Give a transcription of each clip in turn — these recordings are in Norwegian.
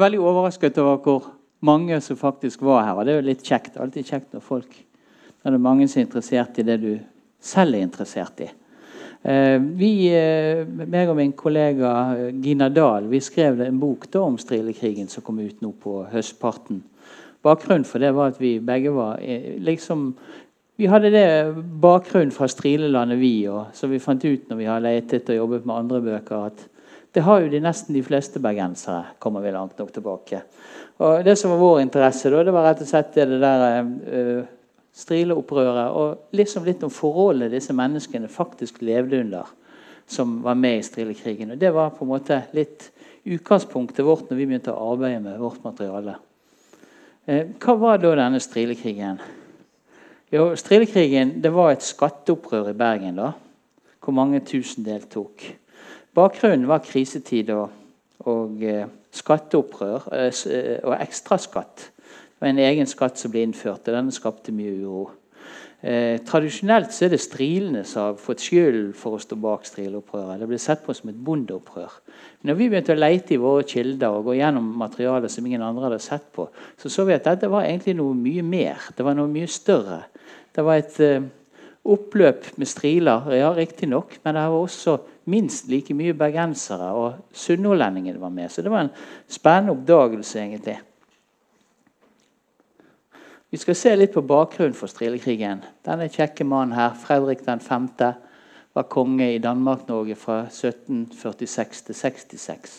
veldig overrasket over hvor mange som faktisk var her. Og det er jo litt kjekt. Alltid kjekt når folk når det er mange som er interessert i det du selv er interessert i. Eh, vi, eh, meg og min kollega eh, Gina Dahl vi skrev en bok da om strilekrigen som kom ut nå på høstparten. Bakgrunnen for det var at vi begge var liksom vi hadde det bakgrunnen fra strilelandet, vi òg. Så vi fant ut når vi har letet og jobbet med andre bøker, at det har jo de nesten de fleste bergensere. kommer vi langt nok tilbake. Og Det som var vår interesse, da, det var rett og slett det der uh, strileopprøret. Og liksom litt om forholdene disse menneskene faktisk levde under, som var med i strilekrigen. Og Det var på en måte litt utgangspunktet vårt når vi begynte å arbeide med vårt materiale. Uh, hva var da denne strilekrigen? Jo, Strilekrigen det var et skatteopprør i Bergen, da, hvor mange tusen deltok. Bakgrunnen var krisetid og, og eh, skatteopprør eh, eh, og ekstraskatt. Det var en egen skatt som ble innført, og denne skapte mye uro. Eh, tradisjonelt så er det strilene som har fått skylden for å stå bak strileopprøret. Det ble sett på som et bondeopprør. Men når vi begynte å leite i våre kilder og gå gjennom materialet som ingen andre hadde sett på, så så vi at dette var egentlig noe mye mer. Det var noe mye større. Det var et eh, oppløp med striler, ja, riktignok, men det var også minst like mye bergensere, og sunnhordlendinger var med. Så det var en spennende oppdagelse, egentlig. Vi skal se litt på bakgrunnen for strilekrigen. Denne kjekke mannen her, Fredrik 5., var konge i Danmark-Norge fra 1746 til 66.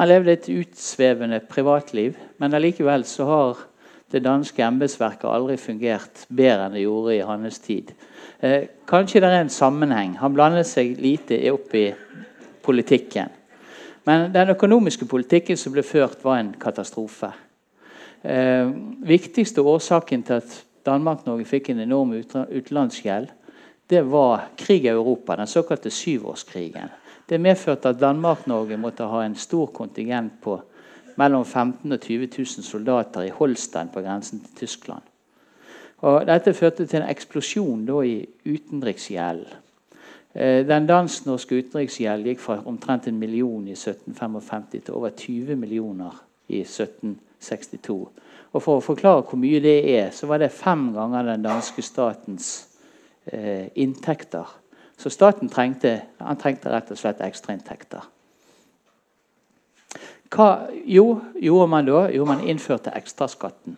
Han levde et utsvevende privatliv, men allikevel så har det danske embetsverket aldri fungert bedre enn det gjorde i hans tid. Eh, kanskje det er en sammenheng. Han blandet seg lite opp i politikken. Men den økonomiske politikken som ble ført, var en katastrofe. Eh, viktigste årsaken til at Danmark-Norge fikk en enorm utenlandsgjeld, det var krig i Europa, den såkalte syvårskrigen. Det medførte at Danmark-Norge måtte ha en stor kontingent på mellom 15 og 20 000 soldater i Holstein på grensen til Tyskland. Og dette førte til en eksplosjon da, i utenriksgjeld. Eh, den dansk-norske utenriksgjeld gikk fra omtrent en million i 1755 til over 20 millioner i 1762. Og For å forklare hvor mye det er, så var det fem ganger den danske statens eh, inntekter. Så staten trengte, trengte rett og slett ekstrainntekter. Hva jo, gjorde man da? Jo, man innførte ekstraskatten.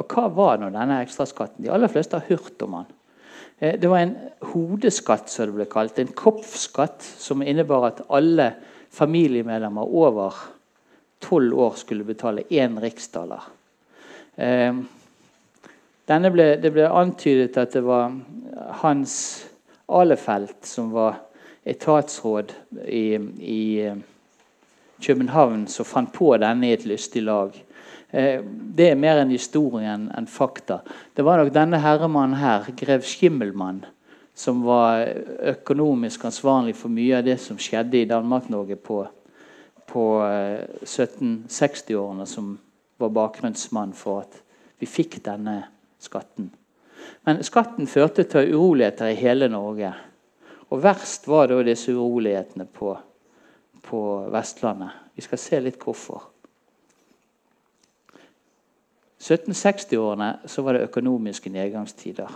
Og hva var nå denne ekstraskatten? De aller fleste har hørt om den. Eh, det var en hodeskatt, som det ble kalt. En kopfskatt som innebar at alle familiemedlemmer over tolv år skulle betale én riksdaler. Eh, ble, det ble antydet at det var Hans Alefelt som var etatsråd i, i København som fant på denne i et lystig lag. Eh, det er mer en historie enn fakta. Det var nok denne herremannen her, grev Skimmelmann, som var økonomisk ansvarlig for mye av det som skjedde i Danmark-Norge på, på 1760-årene, eh, som var bakgrunnsmann for at vi fikk denne skatten. Men skatten førte til uroligheter i hele Norge. Og verst var da disse urolighetene på på Vestlandet. Vi skal se litt hvorfor. 1760-årene så var det økonomiske nedgangstider.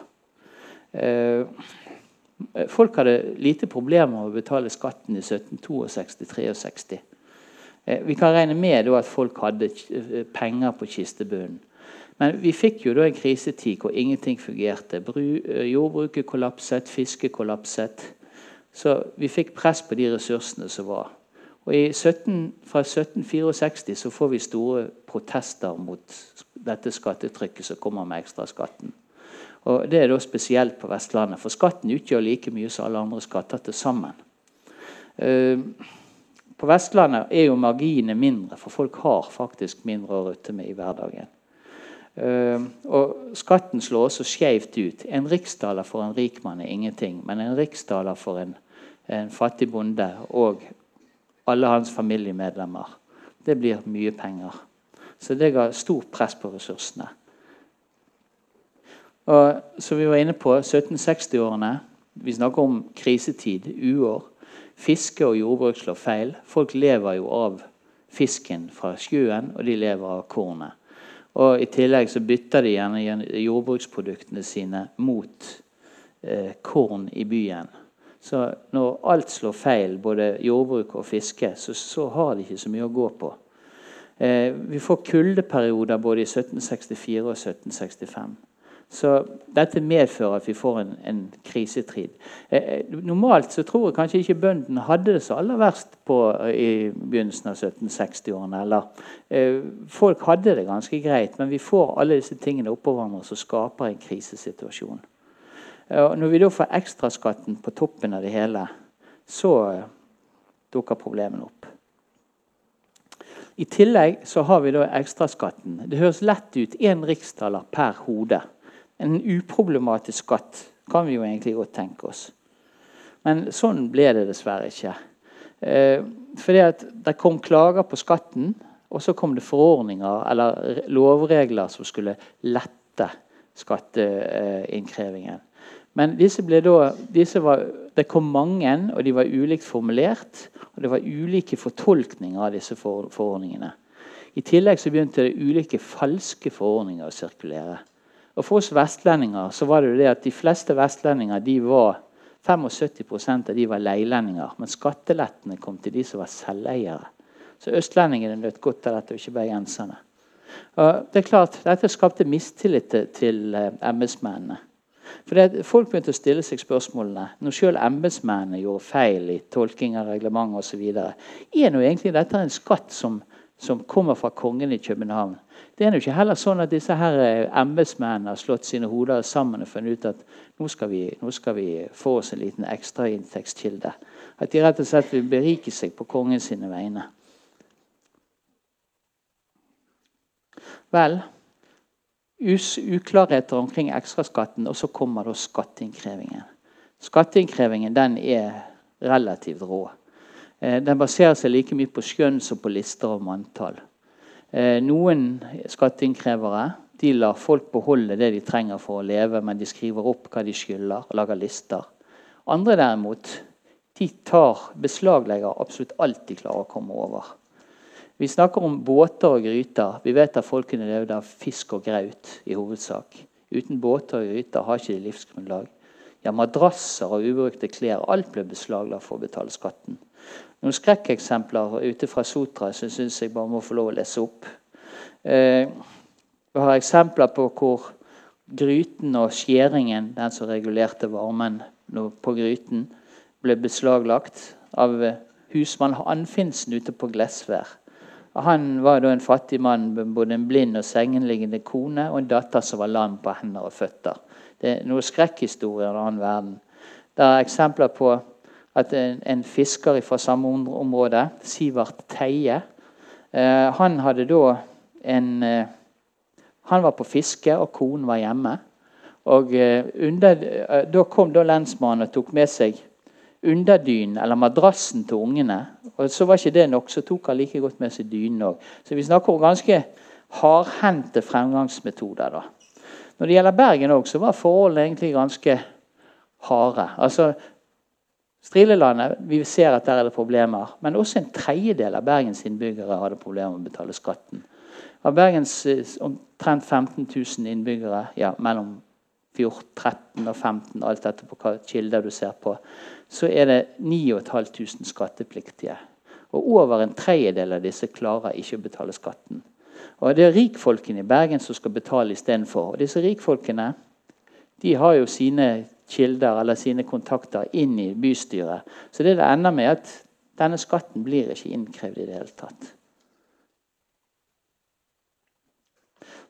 Eh, folk hadde lite problemer med å betale skatten i 1762-63. Eh, vi kan regne med at folk hadde eh, penger på kistebunnen. Men vi fikk jo da en krisetid hvor ingenting fungerte. Jordbruket kollapset, fisket kollapset. Så vi fikk press på de ressursene som var. Og 17, Fra 1764 så får vi store protester mot dette skattetrykket som kommer med ekstraskatten. Og Det er da spesielt på Vestlandet, for skatten utgjør like mye som alle andre skatter til sammen. Uh, på Vestlandet er jo marginene mindre, for folk har faktisk mindre å rutte med i hverdagen. Uh, og Skatten slår også skjevt ut. En riksdaler for en rikmann er ingenting. Men en riksdaler for en, en fattig bonde og alle hans familiemedlemmer. Det blir mye penger. Så det ga stort press på ressursene. Og som vi var inne på, 1760-årene Vi snakker om krisetid, uår. Fiske og jordbruk slår feil. Folk lever jo av fisken fra sjøen, og de lever av kornet. Og I tillegg så bytter de gjerne jordbruksproduktene sine mot eh, korn i byen. Så når alt slår feil, både jordbruk og fiske, så, så har de ikke så mye å gå på. Eh, vi får kuldeperioder både i 1764 og 1765. Så dette medfører at vi får en, en krisetrid. Eh, eh, normalt så tror jeg kanskje ikke bøndene hadde det så aller verst på, eh, i begynnelsen av 1760-årene. eh, Folk hadde det ganske greit, men vi får alle disse tingene oppå hverandre som skaper en krisesituasjon. Eh, når vi da får ekstraskatten på toppen av det hele, så eh, dukker problemene opp. I tillegg så har vi da ekstraskatten. Det høres lett ut. Én riksdaler per hode. En uproblematisk skatt kan vi jo egentlig godt tenke oss. Men sånn ble det dessverre ikke. Eh, fordi at Det kom klager på skatten, og så kom det forordninger eller lovregler som skulle lette skatteinnkrevingen. Men disse da, disse var, det kom mange, og de var ulikt formulert. Og det var ulike fortolkninger av disse forordningene. I tillegg så begynte det ulike falske forordninger å sirkulere. Og For oss vestlendinger så var det jo det at de fleste vestlendinger de var 75% av de var leilendinger. Men skattelettene kom til de som var selveiere. Så østlendingene nøt godt av dette, og ikke bergenserne. Det er klart, Dette skapte mistillit til, til eh, embetsmennene. For Folk begynte å stille seg spørsmålene når selv embetsmennene gjorde feil i tolking av reglement osv. Er nå egentlig dette en skatt som, som kommer fra kongen i København? Det er jo ikke heller sånn at disse her eh, embetsmennene har slått sine hoder sammen og funnet ut at nå skal vi, nå skal vi få oss en liten ekstrainntektskilde. At de rett og slett vil berike seg på kongens vegne. Vel, uklarheter omkring ekstraskatten, og så kommer da skatteinnkrevingen. Skatteinnkrevingen den er relativt rå. Eh, den baserer seg like mye på skjønn som på lister om antall. Eh, noen skatteinnkrevere de lar folk beholde det de trenger for å leve, men de skriver opp hva de skylder, og lager lister. Andre derimot de tar, beslaglegger absolutt alt de klarer å komme over. Vi snakker om båter og gryter. Vi vet at folkene levde av fisk og graut i hovedsak. Uten båter og gryter har ikke de livsgrunnlag. Ja, Madrasser og ubrukte klær. Alt ble beslaglagt for å betale skatten. Noen skrekkeksempler ute fra Sotra som jeg syns jeg bare må få lov å lese opp. Eh, vi har eksempler på hvor gryten og skjæringen, den som regulerte varmen på gryten, ble beslaglagt av husmann Anfinsen ute på Glesvær. Han var da en fattig mann med både en blind og sengenliggende kone og en datter som var lam på hender og føtter. Det er noen skrekkhistorier av en annen verden. Det er eksempler på at en, en fisker fra samme område, Sivert Teie, eh, han hadde da en eh, Han var på fiske, og konen var hjemme. Og eh, under, eh, Da kom da lensmannen og tok med seg underdynen, eller madrassen, til ungene. Og Så var ikke det nok, så tok han like godt med seg dynen òg. Så vi snakker om ganske hardhendte fremgangsmetoder. da. Når det gjelder Bergen òg, så var forholdene egentlig ganske harde. Altså, Strilelandet vi ser at der er det problemer. Men også en tredjedel av Bergens innbyggere hadde problemer med å betale skatten. Av Bergens eh, omtrent 15 000 innbyggere, ja, mellom 14, 13 og 15, alt etter på hva kilder du ser på, så er det 9500 skattepliktige. Og over en tredjedel av disse klarer ikke å betale skatten. Og Det er rikfolkene i Bergen som skal betale istedenfor. Disse rikfolkene de har jo sine kilder eller sine kontakter inn i bystyret. Så det det ender med, at denne skatten blir ikke innkrevd i det hele tatt.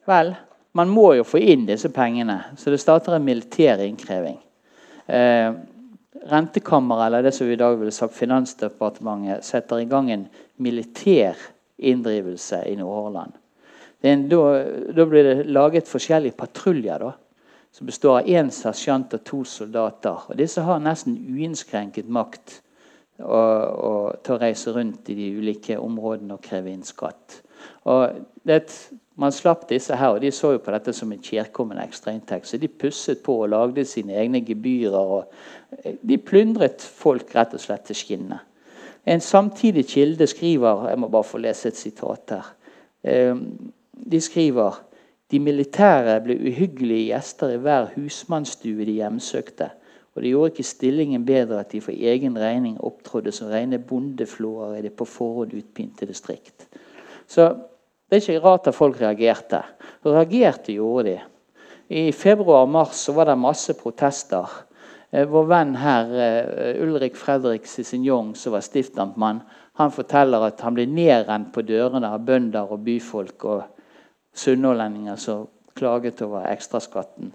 Vel, man må jo få inn disse pengene, så det starter en militær innkreving. Eh, Rentekammeret, eller det som vi i dag ville sagt Finansdepartementet, setter i gang en militær inndrivelse i Nordhordland. Da, blir det laget forskjellige patruljer. da, som består av én sersjant og to soldater. Og Disse har nesten uinnskrenket makt og, og, til å reise rundt i de ulike områdene og kreve inn skatt. Og det, man slapp disse her, og de så jo på dette som en kjærkommen ekstrainntekt. Så de pusset på og lagde sine egne gebyrer. og De plyndret folk rett og slett til skinnet. En samtidig kilde skriver Jeg må bare få lese et sitat her. Eh, de skriver de militære ble uhyggelige gjester i hver husmannsstue de hjemsøkte. Og det gjorde ikke stillingen bedre at de for egen regning opptrådte som rene bondeflåer i det på forhånd utpynte distrikt. Så det er ikke rart at folk reagerte. Og reagerte gjorde de. I februar-mars var det masse protester. Eh, vår venn her, eh, Ulrik Fredrik Cicignon, som var stiftamtmann, han forteller at han ble nedrent på dørene av bønder og byfolk og sunnhordlendinger som klaget over ekstraskatten.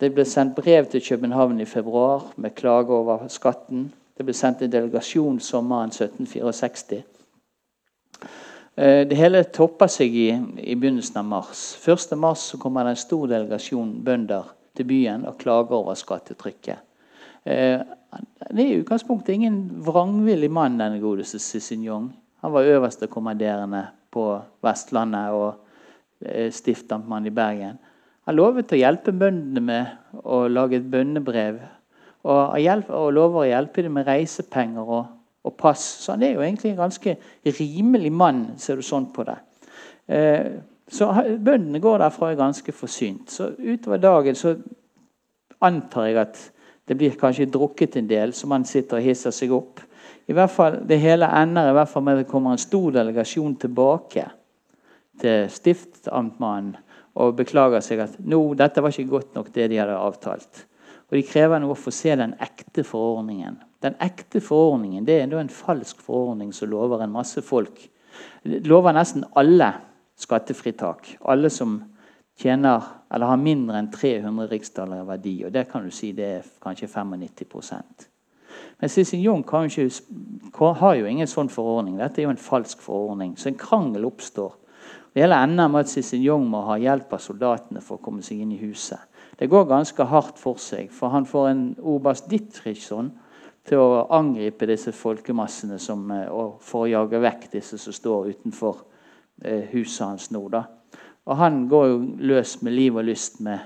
Det ble sendt brev til København i februar med klage over skatten. Det ble sendt en delegasjon sommeren 1764. Eh, det hele toppa seg i, i, begynnelsen av mars. 1. mars så kommer det en stor delegasjon bønder til byen og klager over skattetrykket. Eh, det er i utgangspunktet ingen vrangvillig mann, denne godeste Cicignon. Han var øverste kommanderende på Vestlandet og eh, stiftamtmann i Bergen. Han lovet å hjelpe bøndene med å lage et bønnebrev. Og, og lover å hjelpe dem med reisepenger og, og, pass. Så han er jo egentlig en ganske rimelig mann, ser du sånn på det. Eh, så bøndene går derfra ganske forsynt. Så utover dagen så antar jeg at det blir kanskje drukket en del, så man sitter og hisser seg opp. I hvert fall, Det hele ender i hvert fall med at det kommer en stor delegasjon tilbake til stiftamtmannen og beklager seg at no, dette var ikke godt nok, det de hadde avtalt. Og De krever nå å få se den ekte forordningen. Den ekte forordningen det er en falsk forordning som lover en masse folk. Lover nesten alle skattefritak. Alle som tjener eller har mindre enn 300 riksdaler i verdi. Og det kan du si det er kanskje 95% Men ikke, har jo ingen sånn forordning. Dette er jo en falsk forordning. Så en krangel oppstår det hele ender med at Cicignon må ha hjelp av soldatene for å komme seg inn i huset. Det går ganske hardt for seg, for han får en oberst Dittrichson til å angripe disse folkemassene som, og for å jage vekk disse som står utenfor eh, huset hans nå. Da. Og han går jo løs med liv og lyst. med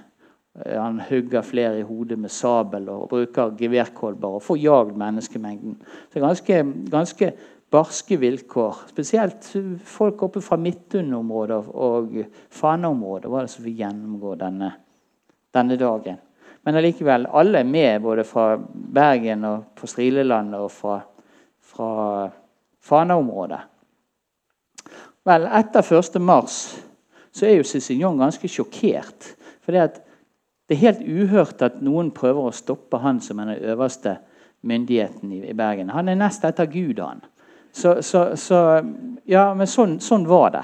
eh, Han hugger flere i hodet med sabel og bruker geværkolber og får jagd menneskemengden. Så ganske, ganske barske vilkår. Spesielt folk oppe fra Midtun-området og Fana-området var det som fikk gjennomgå denne, denne dagen. Men allikevel, alle er med, både fra Bergen og på Strilelandet og fra, fra Fana-området. Vel, etter 1. mars så er jo Cicignon ganske sjokkert. For det er helt uhørt at noen prøver å stoppe han som er den øverste myndigheten i, Bergen. Han er nest etter Gud, han. Så, så, så Ja, men sånn, sånn var det.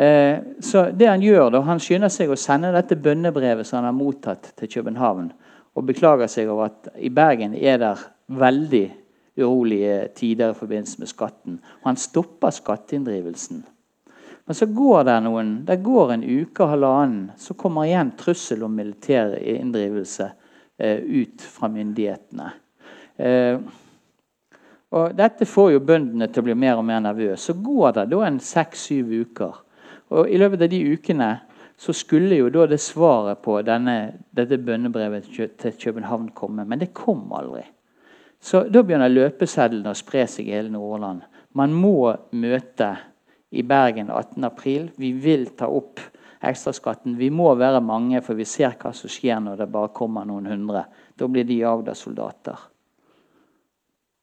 Eh, så det Han gjør da, han skynder seg å sende dette bønnebrevet som han har mottatt til København, og beklager seg over at i Bergen er det veldig urolige tider i forbindelse med skatten. Og han stopper skatteinndrivelsen. Men så går det noen, det går en uke og halvannen, så kommer igjen trussel om militær inndrivelse eh, ut fra myndighetene. Eh, og Dette får jo bøndene til å bli mer og mer nervøse. Så går det da en seks-syv uker. Og I løpet av de ukene så skulle jo da det svaret på denne, dette bønnebrevet til København komme. Men det kom aldri. Så Da begynner løpesedlene å spre seg i hele Nordland. Man må møte i Bergen 18.4. Vi vil ta opp ekstraskatten. Vi må være mange, for vi ser hva som skjer når det bare kommer noen hundre. Da blir de jagd av soldater.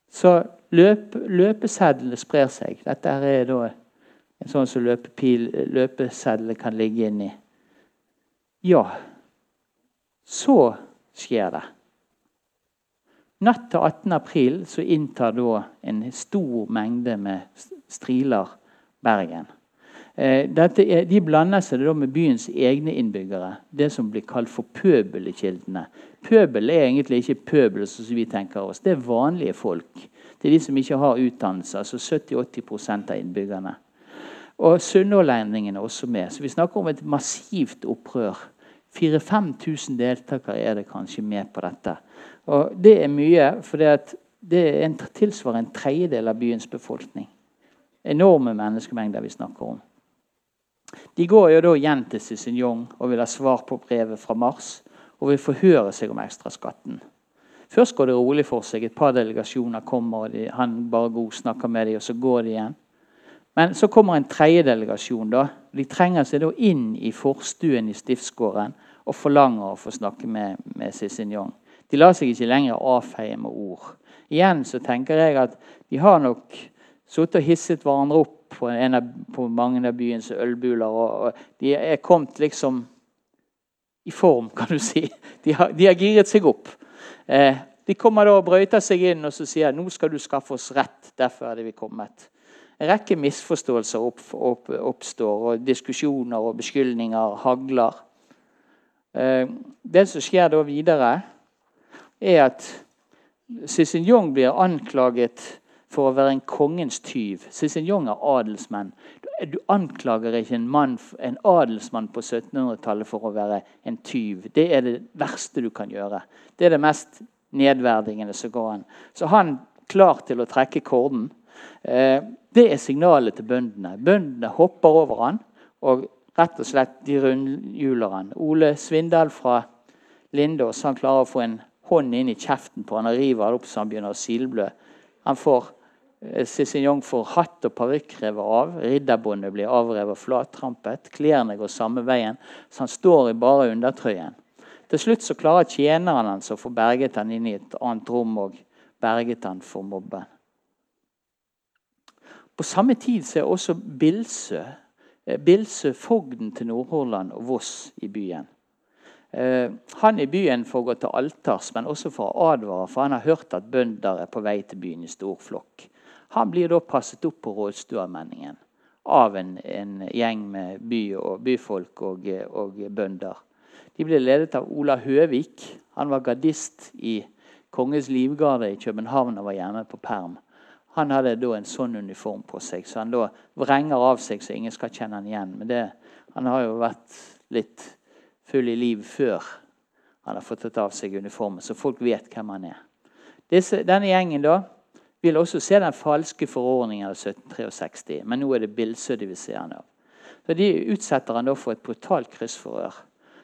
Så løp, løpesedlene sprer seg. Dette er da en sånn som løpesedlene kan ligge inni. Ja, så skjer det. Natt til 18. april så inntar da en stor mengde med striler Bergen. Eh, er, de blander seg da med byens egne innbyggere, det som blir kalt for pøbelkildene. Pøbel er egentlig ikke pøbel som vi tenker oss. Det er vanlige folk. Det er de som ikke har utdannelse. altså 70-80 av innbyggerne. Og sunnhordlendingene er også med. Så vi snakker om et massivt opprør. 4000-5000 deltakere er det kanskje med på dette. Og Det er mye, for det, en, tilsvarer en tredjedel av byens befolkning. Enorme menneskemengder vi snakker om. De går jo da igjen til Cicignon og vil ha svar på brevet fra Mars og vil forhøre seg om ekstraskatten. Først går det rolig for seg. Et par delegasjoner kommer, og de, han bare god snakker med dem, og så går de igjen. Men så kommer en tredje delegasjon. da. De trenger seg da inn i forstuen i stiftsgården og forlanger å få snakke med, med Cicignon. De lar seg ikke lenger avfeie med ord. Igjen så tenker jeg at de har nok sittet og hisset hverandre opp på, av, på mange av byens ølbuler. Og, og, de er kommet liksom i form, kan du si. De har, de har giret seg opp. Eh, de kommer da og brøyter seg inn og så sier nå skal du skaffe oss rett. Derfor er det vi kommet. En rekke misforståelser opp, opp, oppstår, og diskusjoner og beskyldninger hagler. Eh, det som skjer da videre, er at Cicignon blir anklaget for å være en kongens tyv. Cicignon er adelsmenn. Du anklager ikke en, mann, en adelsmann på 1700-tallet for å være en tyv. Det er det verste du kan gjøre. Det er det mest nedverdigende som går an. Så han klar til å trekke korden. Eh, det er signalet til bøndene. Bøndene hopper over han og rett og slett de rundhjuler han. Ole Svindal fra Lindås han klarer å få en hånd inn i kjeften på han og river det opp så han begynner å silblø. Han får eh, Cicignon får hatt og parykk revet av. Ridderbåndet blir avrevet flattrampet. Klærne går samme veien, så han står i bare undertrøyen. Til slutt så klarer tjeneren hans å få berget han inn i et annet rom og berget han for mobben. På samme tid så er også Bilsø, eh, Bilsø fogden til Nordhordland og Voss i byen. Eh, han i byen får gå til alters, men også for å advare, for han har hørt at bønder er på vei til byen i stor flokk. Han blir da passet opp på rådstuamenningen av en, en, gjeng med by og, byfolk og, og, bønder. De blir ledet av Ola Høvik. Han var gardist i Kongens livgarde i København og var hjemme på perm. Han hadde da en sånn uniform på seg, så han da vrenger av seg så ingen skal kjenne han igjen. Men det, han har jo vært litt full i liv før han har fått tatt av seg uniformen, så folk vet hvem han er. Disse, denne gjengen da vil også se den falske forordningen av 1763, men nå er det Bilsø de vil se han av. Så De utsetter han da for et brutalt kryssforhør.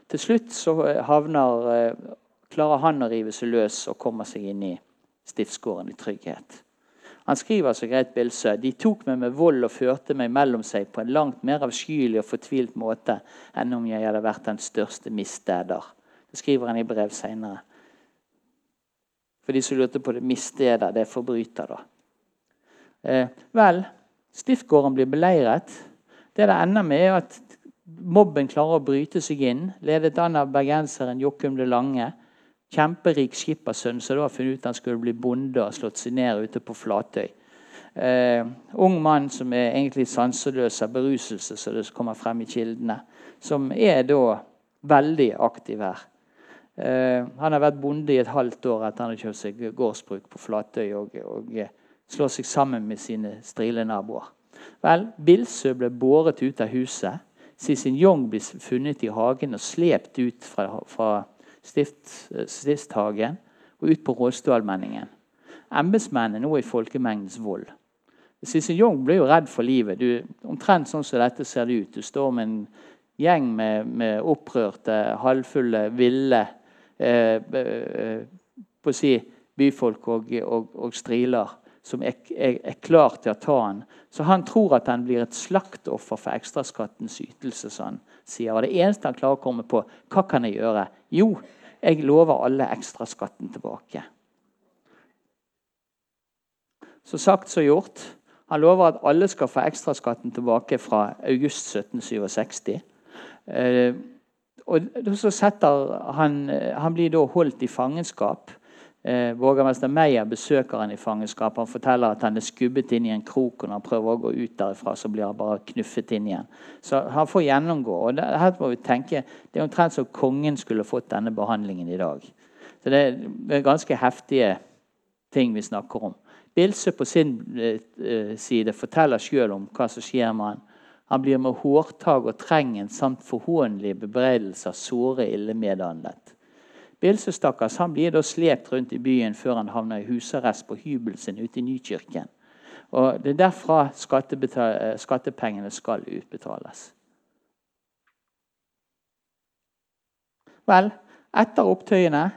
Til slutt så havner, eh, klarer han å rive seg løs og kommer seg inn i stiftsgården i trygghet. Han skriver så greit Bilsø. De tok meg med vold og førte meg mellom seg på en langt mer avskyelig og fortvilt måte enn om jeg hadde vært den største missteder. Det skriver han i brev seinere. For de som lurte på det missteder, det er forbryter, da. Eh, vel, Stiftgården blir beleiret. Det det ender med, er at mobben klarer å bryte seg inn, ledet an av bergenseren Jokum det Lange kjemperik skippersønn som da har funnet ut han skulle bli bonde og slått seg ned ute på Flatøy. Eh, ung mann som er egentlig sanseløs av beruselse, så det kommer frem i kildene. Som er da veldig aktiv her. Eh, han har vært bonde i et halvt år etter han har kjøpt seg gårdsbruk på Flatøy og, og uh, slår seg sammen med sine strilenaboer. Vel, Bilsø ble båret ut av huset. Cicignon ble funnet i hagen og slept ut fra, fra stift, stiftshagen og ut på Rådstuallmenningen. Embetsmennene nå i folkemengdens vold. Cicignon ble jo redd for livet. Du, omtrent sånn som dette ser det ut. Du står med en gjeng med, med opprørte, halvfulle, ville eh, eh, si, byfolk og, og, og striler som er, er, er, klar til å ta han. Så han tror at han blir et slaktoffer for ekstraskattens ytelse. Sånn. Sier. Og Det eneste han klarer å komme på, hva kan jeg gjøre? Jo, jeg lover alle ekstraskatten tilbake. Så sagt, så gjort. Han lover at alle skal få ekstraskatten tilbake fra august 1767. Eh, og så setter han, han blir da holdt i fangenskap Eh, Vågermester Meyer besøker han i fangenskap. Han forteller at han er skubbet inn i en krok. og Når han prøver å gå ut derifra, så blir han bare knuffet inn igjen. Så han får gjennomgå. og det, her må vi tenke, det er omtrent som kongen skulle fått denne behandlingen i dag. Så Det er ganske heftige ting vi snakker om. Bilse på sin eh, side forteller sjøl om hva som skjer med han. Han blir med hårtag og trengen samt forhånlige bebreidelser såre ille medhandlet. Bilse blir da slept rundt i byen før han havner i husarrest på hybelen sin ute i Nykirken. Og Det er derfra eh, skattepengene skal utbetales. Vel, etter opptøyene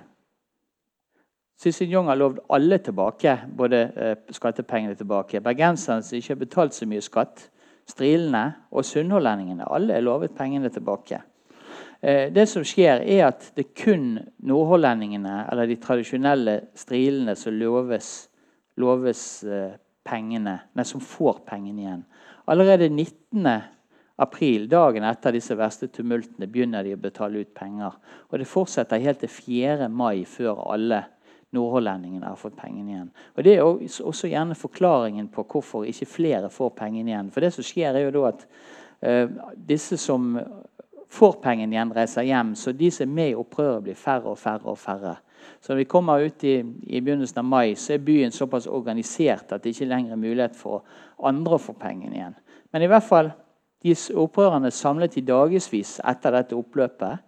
Cézanne har lovd alle tilbake, både eh, skattepengene tilbake. Bergenserne som ikke har betalt så mye skatt, strilene og sunnhordlendingene. Alle er lovet pengene tilbake. Eh, det som skjer, er at det kun nordholdendingene, eller de tradisjonelle strilene, som loves, loves eh, pengene, nei, som får pengene igjen. Allerede 19. april, dagen etter disse verste tumultene, begynner de å betale ut penger. Og det fortsetter helt til 4. mai før alle nordholdendingene har fått pengene igjen. Og Det er også gjerne forklaringen på hvorfor ikke flere får pengene igjen. For det som skjer er jo da at uh, disse som får pengene igjen, reiser hjem. Så de som er med i opprøret, blir færre og færre. og færre. Så når vi kommer ut i, i, begynnelsen av mai, så er byen såpass organisert at det ikke lenger er mulighet for andre å få pengene igjen. Men i hvert fall, de opprørerne samlet i dagevis etter dette oppløpet.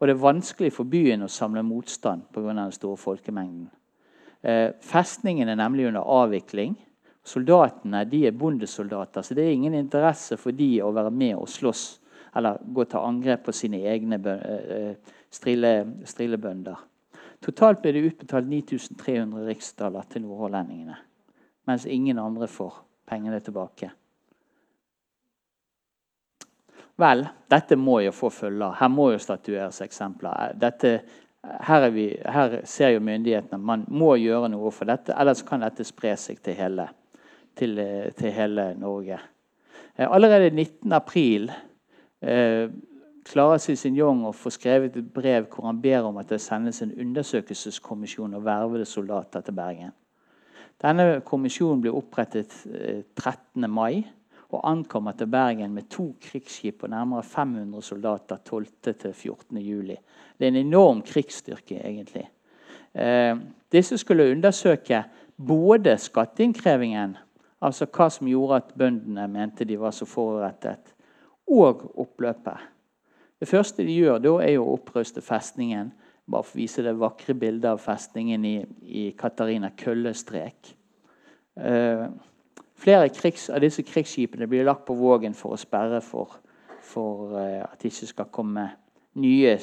Og det er vanskelig for byen å samle motstand pga. den store folkemengden. Eh, festningen er nemlig under avvikling. Soldatene de er bondesoldater, så det er ingen interesse for de å være med og slåss eller gå til angrep på sine egne eh, eh, strillebønder. Totalt ble det utbetalt 9300 riksdaler til nordhordlendingene. Mens ingen andre får pengene tilbake. Vel, dette må jo få følger. Her må jo statueres eksempler. Dette, her, vi, her, ser jo myndighetene man må gjøre noe for dette, ellers kan dette spre seg til hele, til, til hele Norge. Eh, allerede 19. april eh, klarer Cicignon å få skrevet et brev hvor han ber om at det sendes en undersøkelseskommisjon og vervede soldater til Bergen. Denne kommisjonen ble opprettet 13. Eh, mai og ankommer til Bergen med to krigsskip og nærmere 500 soldater 12.-14. juli. Det er en enorm krigsstyrke, egentlig. Eh, disse skulle undersøke både skatteinnkrevingen, altså hva som gjorde at bøndene mente de var så forurettet, og oppløpet. Det første de gjør da, er å oppruste festningen. Bare for å vise det vakre bildet av festningen i, i Katarina Køllestrek. Eh, Flere krigs, av disse krigsskipene blir lagt på Vågen for å sperre for, for uh, at det ikke skal komme nye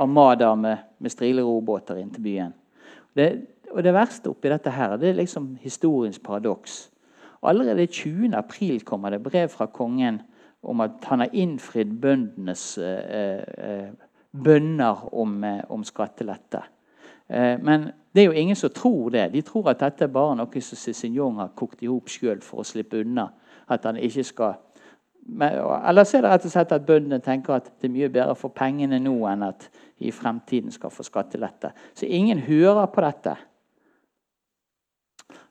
armadaer med, med strilerobåter inn til byen. Det, og det verste oppi dette her, det er liksom historiens paradoks. Allerede 20. april kommer det brev fra kongen om at han har innfridd bøndenes uh, uh, bønner om, om skattelette. men det er jo ingen som tror det. De tror at dette er bare noe som Cézignon har kokt i hop sjøl for å slippe unna. At han ikke skal Eller så er det rett og slett at bøndene tenker at det er mye bedre for pengene nå enn at de i fremtiden skal få skattelette. Så ingen hører på dette.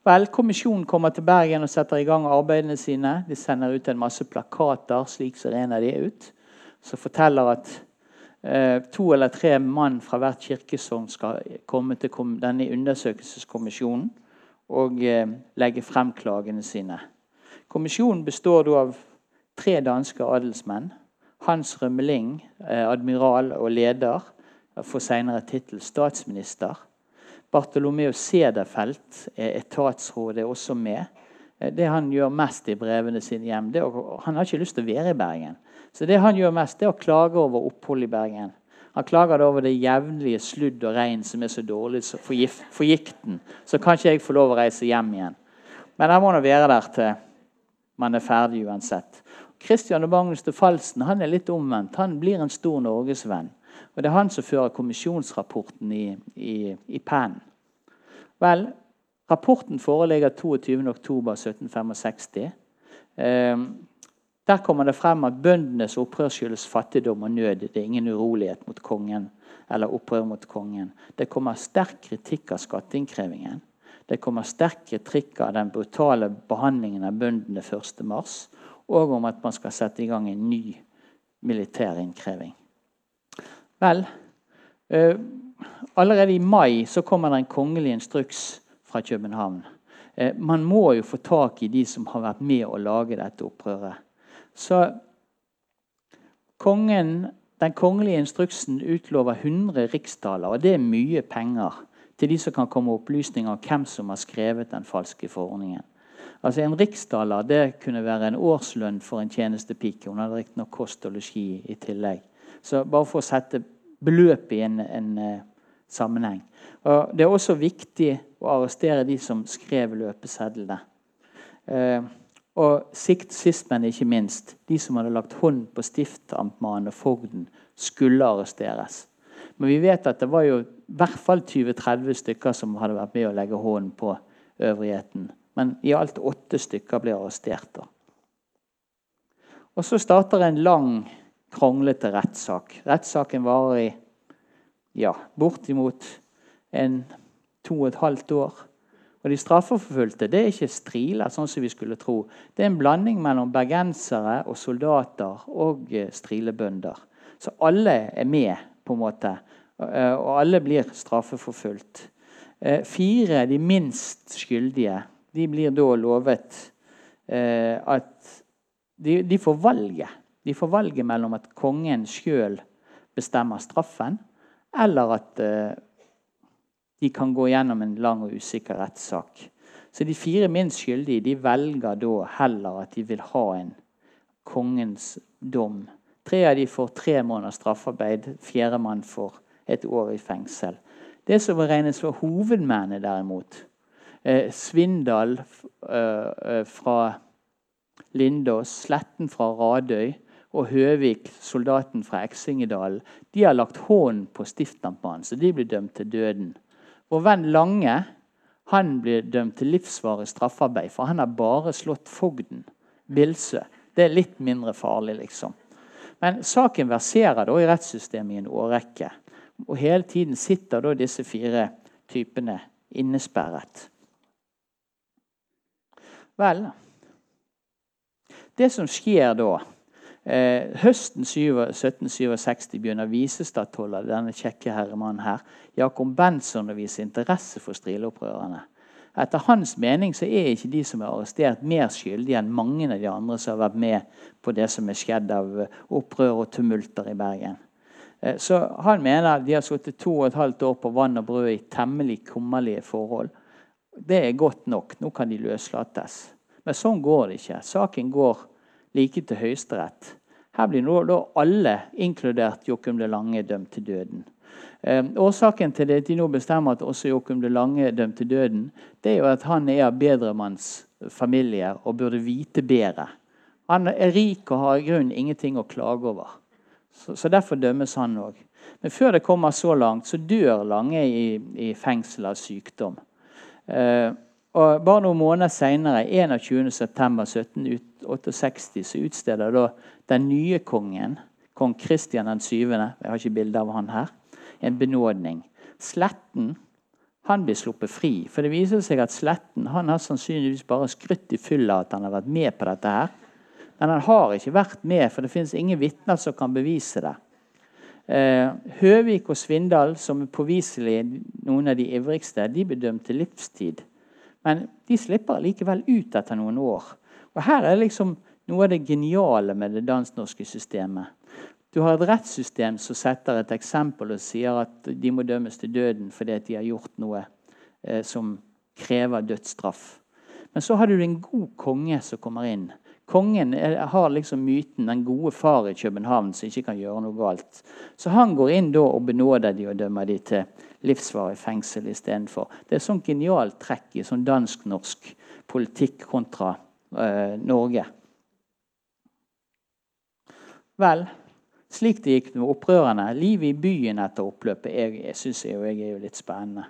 Vel, Kommisjonen kommer til Bergen og setter i gang arbeidene sine. De sender ut en masse plakater, slik ser en av de ut, som forteller at Eh, to eller tre mann fra hvert kirkesogn skal komme til denne undersøkelseskommisjonen og eh, legge frem klagene sine. Kommisjonen består av tre danske adelsmenn. Hans Rømmeling, eh, admiral og leder, får senere tittel statsminister. Bartolomeo Sederfelt, etatsrådet, er også med. Det han gjør mest i brevene sine hjem, er, Han har ikke lyst til å være i Bergen. Så det han gjør mest, det er å klage over opphold i Bergen. Han klager over det jevnlige sludd og regn som er så dårlig for, gikten. Så kan ikke jeg få lov å reise hjem igjen. Men han må nå være der til man er ferdig uansett. Kristian Magnus de Falsen han er litt omvendt. Han blir en stor norgesvenn. Og Det er han som fører kommisjonsrapporten i, i, i pennen. Vel, rapporten foreligger 22.10.1765. Eh, der kommer det frem at bøndenes opprør skyldes fattigdom og nød. Det er ingen urolighet mot kongen eller opprør mot kongen. Det kommer sterk kritikk av skatteinnkrevingen. Det kommer sterk kritikk av den brutale behandlingen av bøndene 1.3. Og om at man skal sette i gang en ny militær innkreving. Vel, uh, allerede i mai så kommer det en kongelig instruks fra København. Uh, man må jo få tak i de som har vært med å lage dette opprøret. Så kongen, den kongelige instruksen utlover 100 riksdaler, og det er mye penger til de som kan komme opplysninger om hvem som har skrevet den falske forordningen. Altså En riksdaler det kunne være en årslønn for en tjenestepike. Hun hadde riktignok kost og losji i tillegg. Så bare for å sette beløpet i en, en uh, sammenheng. Og Det er også viktig å arrestere de som skrev løpesedlene. Eh, og sikt, sist, men ikke minst, de som hadde lagt hånd på stiftamtmannen og fogden, skulle arresteres. Men vi vet at det var jo i hvert fall 20-30 stykker som hadde vært med å legge hånden på øvrigheten. Men i alt åtte stykker ble arrestert. da. Og så starter en lang, kronglete rettssak. Rettssaken varer i ja, bortimot en to og et halvt år. Og De straffeforfulgte det er ikke striler, sånn som vi skulle tro. Det er en blanding mellom bergensere og soldater og eh, strilebønder. Så alle er med, på en måte. Eh, og alle blir straffeforfulgt. Eh, fire, de minst skyldige, de blir da lovet at de, de får valget. De får valget mellom at kongen sjøl bestemmer straffen, eller at de kan gå gjennom en lang og usikker rettssak. Så de fire minst skyldige de velger da heller at de vil ha en kongens dom. Tre av de får tre måneders straffarbeid. Fjerdemann får et år i fengsel. Det som regnes for hovedmennene, derimot eh, Svindal eh, eh, fra Lindås, Sletten fra Radøy og Høvik, soldaten fra Eksingedalen, de har lagt hånden på stiftamtmannen, så de blir dømt til døden. Vår venn Lange han blir dømt til livsvarig straffarbeid, for han har bare slått fogden, Bilsø. Det er litt mindre farlig, liksom. Men saken verserer da i rettssystemet i en årrekke. Og hele tiden sitter da disse fire typene innesperret. Vel Det som skjer da Eh, høsten 1767 begynner visestadtolder denne kjekke herremannen her, Jakob Benson å vise interesse for strileopprørerne. Etter hans mening så er ikke de som er arrestert, mer skyldige enn mange av de andre som har vært med på det som er skjedd av opprør og tumulter i Bergen. Eh, så Han mener de har sittet to og et halvt år på vann og brød i temmelig kummerlige forhold. Det er godt nok. Nå kan de løslates. Men sånn går det ikke. Saken går like til Høyesterett. Her blir nå da alle, inkludert Jokum de Lange, dømt til døden. Eh, årsaken til at de nå bestemmer at også Jokum de Lange er dømt til døden, det er jo at han er av bedremanns familie og burde vite bedre. Han er rik og har i grunnen ingenting å klage over. Så, så Derfor dømmes han òg. Men før det kommer så langt, så dør Lange i, i fengsel av sykdom. Eh, og Bare noen måneder seinere, 21.9.1768, så utsteder da den nye kongen, kong Kristian 7., jeg har ikke bilde av han her, en benådning. Sletten han blir sluppet fri. For det viser seg at Sletten han har sannsynligvis bare skrytt i fylla at han har vært med på dette. her. Men han har ikke vært med, for det finnes ingen vitner som kan bevise det. Eh, Høvik og Svindal, som er påviselig noen av de ivrigste, de blir dømt til livstid. Men de slipper likevel ut etter noen år. Og Her er liksom noe av det geniale med det dansk-norske systemet. Du har et rettssystem som setter et eksempel og sier at de må dømmes til døden fordi de har gjort noe eh, som krever dødsstraff. Men så har du en god konge som kommer inn. Kongen er, har liksom myten den gode far i København som ikke kan gjøre noe galt. Så han går inn da og benåder de og dømmer de til livsvarig fengsel istedenfor. Det er sånn genialt trekk i sånn dansk-norsk politikk kontra eh, Norge. Vel, slik det gikk med opprørerne. Livet i byen etter oppløpet jeg, jeg synes jeg, jeg er jo litt spennende.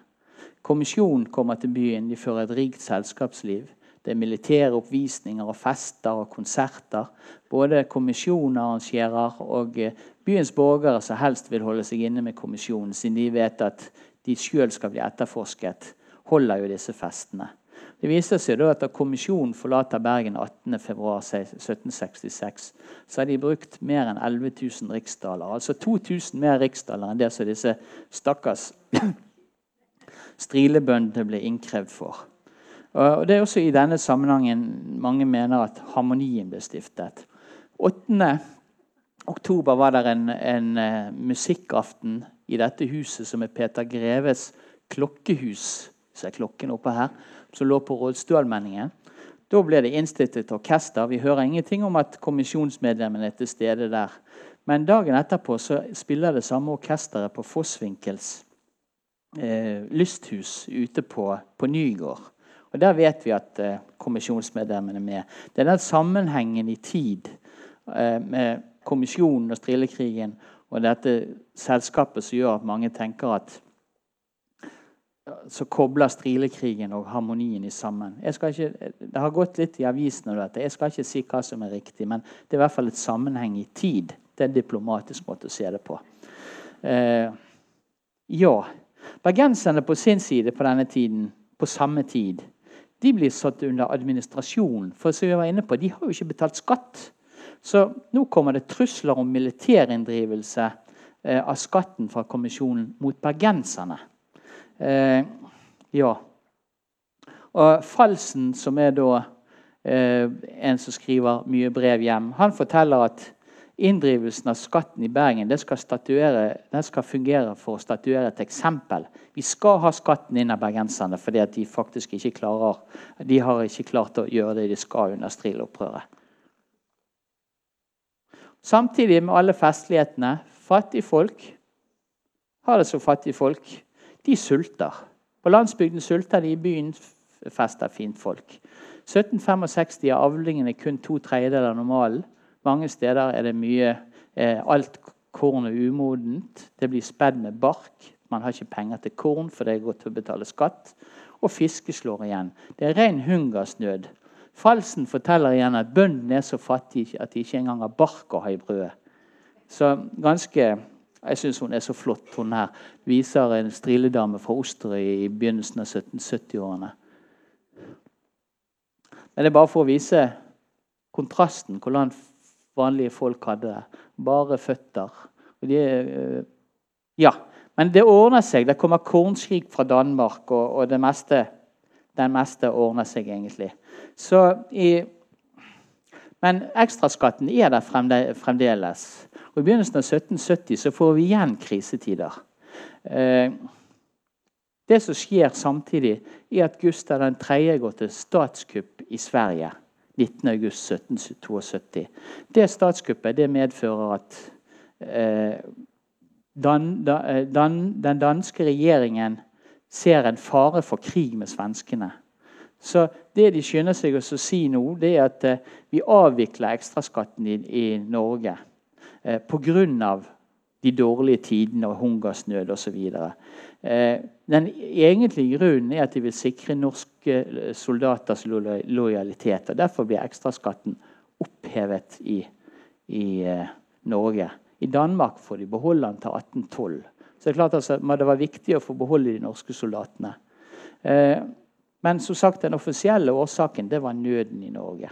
Kommisjonen kommer til byen. De fører et rikt selskapsliv. Det er militære oppvisninger og fester og konserter. Både kommisjonen arrangerer og eh, byens borgere som helst vil holde seg inne med kommisjonen, siden de vet at de sjøl skal bli etterforsket, holder jo disse festene. Det viser seg da at Da kommisjonen forlater Bergen 18.2.1766, så har de brukt mer enn 11 000 riksdaler. Altså 2000 mer riksdaler enn det som disse stakkars strilebøndene ble innkrevd for. Og Det er også i denne sammenhengen mange mener at harmonien ble stiftet. 8 oktober var det en, en uh, musikkaften i dette huset som er Peter Greves klokkehus. Ser er klokken oppe her, som lå på Rådstølmenningen. Da ble det innstilt et orkester. Vi hører ingenting om at kommisjonsmedlemmene er til stede der. Men dagen etterpå så spiller det samme orkesteret på Fossvinkels eh, lysthus ute på, på Nygård. Og Der vet vi at eh, kommisjonsmedlemmene er med. Det er den sammenhengen i tid eh, med kommisjonen og strilekrigen og dette selskapet som gjør at mange tenker at så kobler strilekrigen og harmonien i sammen. Ikke, det har gått litt i avisene. dette. Jeg skal ikke si hva som er riktig, men det er i hvert fall et sammenheng i tid. Det er en diplomatisk måte å se det på. Eh, ja. Bergenserne på sin side på denne tiden, på samme tid, de blir satt under administrasjon. For som vi var inne på, De har jo ikke betalt skatt. Så nå kommer det trusler om militærinndrivelse eh, av skatten fra kommisjonen mot bergenserne. Eh, ja. Og Falsen, som er da eh, en som skriver mye brev hjem, han forteller at inndrivelsen av skatten i Bergen det skal, det skal, fungere for å statuere et eksempel. Vi skal ha skatten inn av bergenserne fordi de faktisk ikke klarer de har ikke klart å gjøre det de skal under Strilopprøret. Samtidig med alle festlighetene fattige folk har det så fattige folk. De sulter. På landsbygden sulter de, i byen fester fint folk. 1765 er avlingene kun to tredjedeler av normalen. Mange steder er det mye eh, Alt korn er umodent. Det blir spedd med bark. Man har ikke penger til korn, for det er godt til å betale skatt. Og fiske slår igjen. Det er ren hungersnød. Falsen forteller igjen at bøndene er så fattige at de ikke engang har bark å ha i brødet. Så ganske jeg syns hun er så flott. Hun her viser en striledame fra Osterøy i begynnelsen av 1770-årene. Men det er bare for å vise kontrasten, hvordan vanlige folk hadde det. Bare føtter. De, eh, ja, Men det ordner seg. Det kommer kornskrik fra Danmark, og, og det meste, den meste ordner seg egentlig. Så i, men ekstraskatten er der fremdeles. Og I begynnelsen av 1770 så får vi igjen krisetider. Eh, det som skjer samtidig, er at Gustav 3. går til statskupp i Sverige 19.8.1772. Det statskuppet det medfører at eh, dan, da, eh, dan, den danske regjeringen ser en fare for krig med svenskene. Så det de skynder seg å si nå, det er at eh, vi avvikler ekstraskatten i, i Norge eh, pga. de dårlige tidene og hungersnød osv. Eh, den egentlige grunnen er at de vil sikre norske soldaters lojalitet. og Derfor blir ekstraskatten opphevet i, i eh, Norge. I Danmark får de beholde den til 1812. Så det er klart altså, det var viktig å få beholde de norske soldatene. Eh, men som sagt, den offisielle årsaken det var nøden i Norge.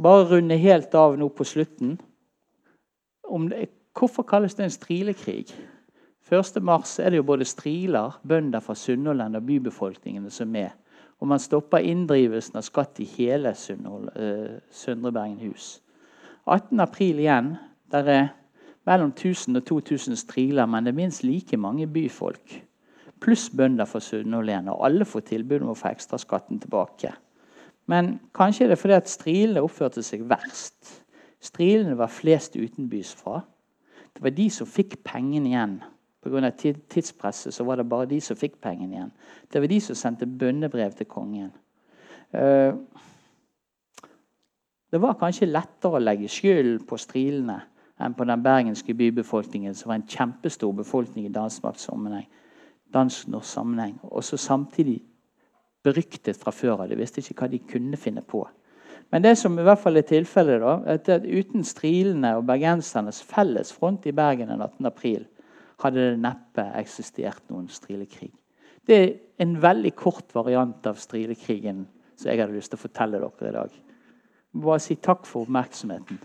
Bare runde helt av nå på slutten. Det, hvorfor kalles det en strilekrig? 1.3 er det jo både striler, bønder fra Sunnhordland og bybefolkningene som er. Og man stopper inndrivelsen av skatt i hele uh, Søndre Bergenhus. 18.4 igjen. Der er mellom 1000 og 2000 striler, men det er minst like mange byfolk pluss bønder fra Sunnhordland. Og alle får tilbud om å få ekstraskatten tilbake. Men kanskje er det fordi at strilene oppførte seg verst. Strilene var flest utenbys fra. Det var de som fikk pengene igjen. Pga. tidspresset så var det bare de som fikk pengene igjen. Det var de som sendte bønnebrev til kongen. Eh, det var kanskje lettere å legge skyld på strilene enn på den bergenske bybefolkningen, som var en kjempestor befolkning i dansk-norsk sammenheng. Og så samtidig beryktet fra før av. De visste ikke hva de kunne finne på. Men det som i hvert fall er tilfellet, er at uten strilene og bergensernes felles front i Bergen den 18. april, hadde det neppe eksistert noen strilekrig. Det er en veldig kort variant av strilekrigen som jeg hadde lyst til å fortelle dere i dag. Bare si takk for oppmerksomheten.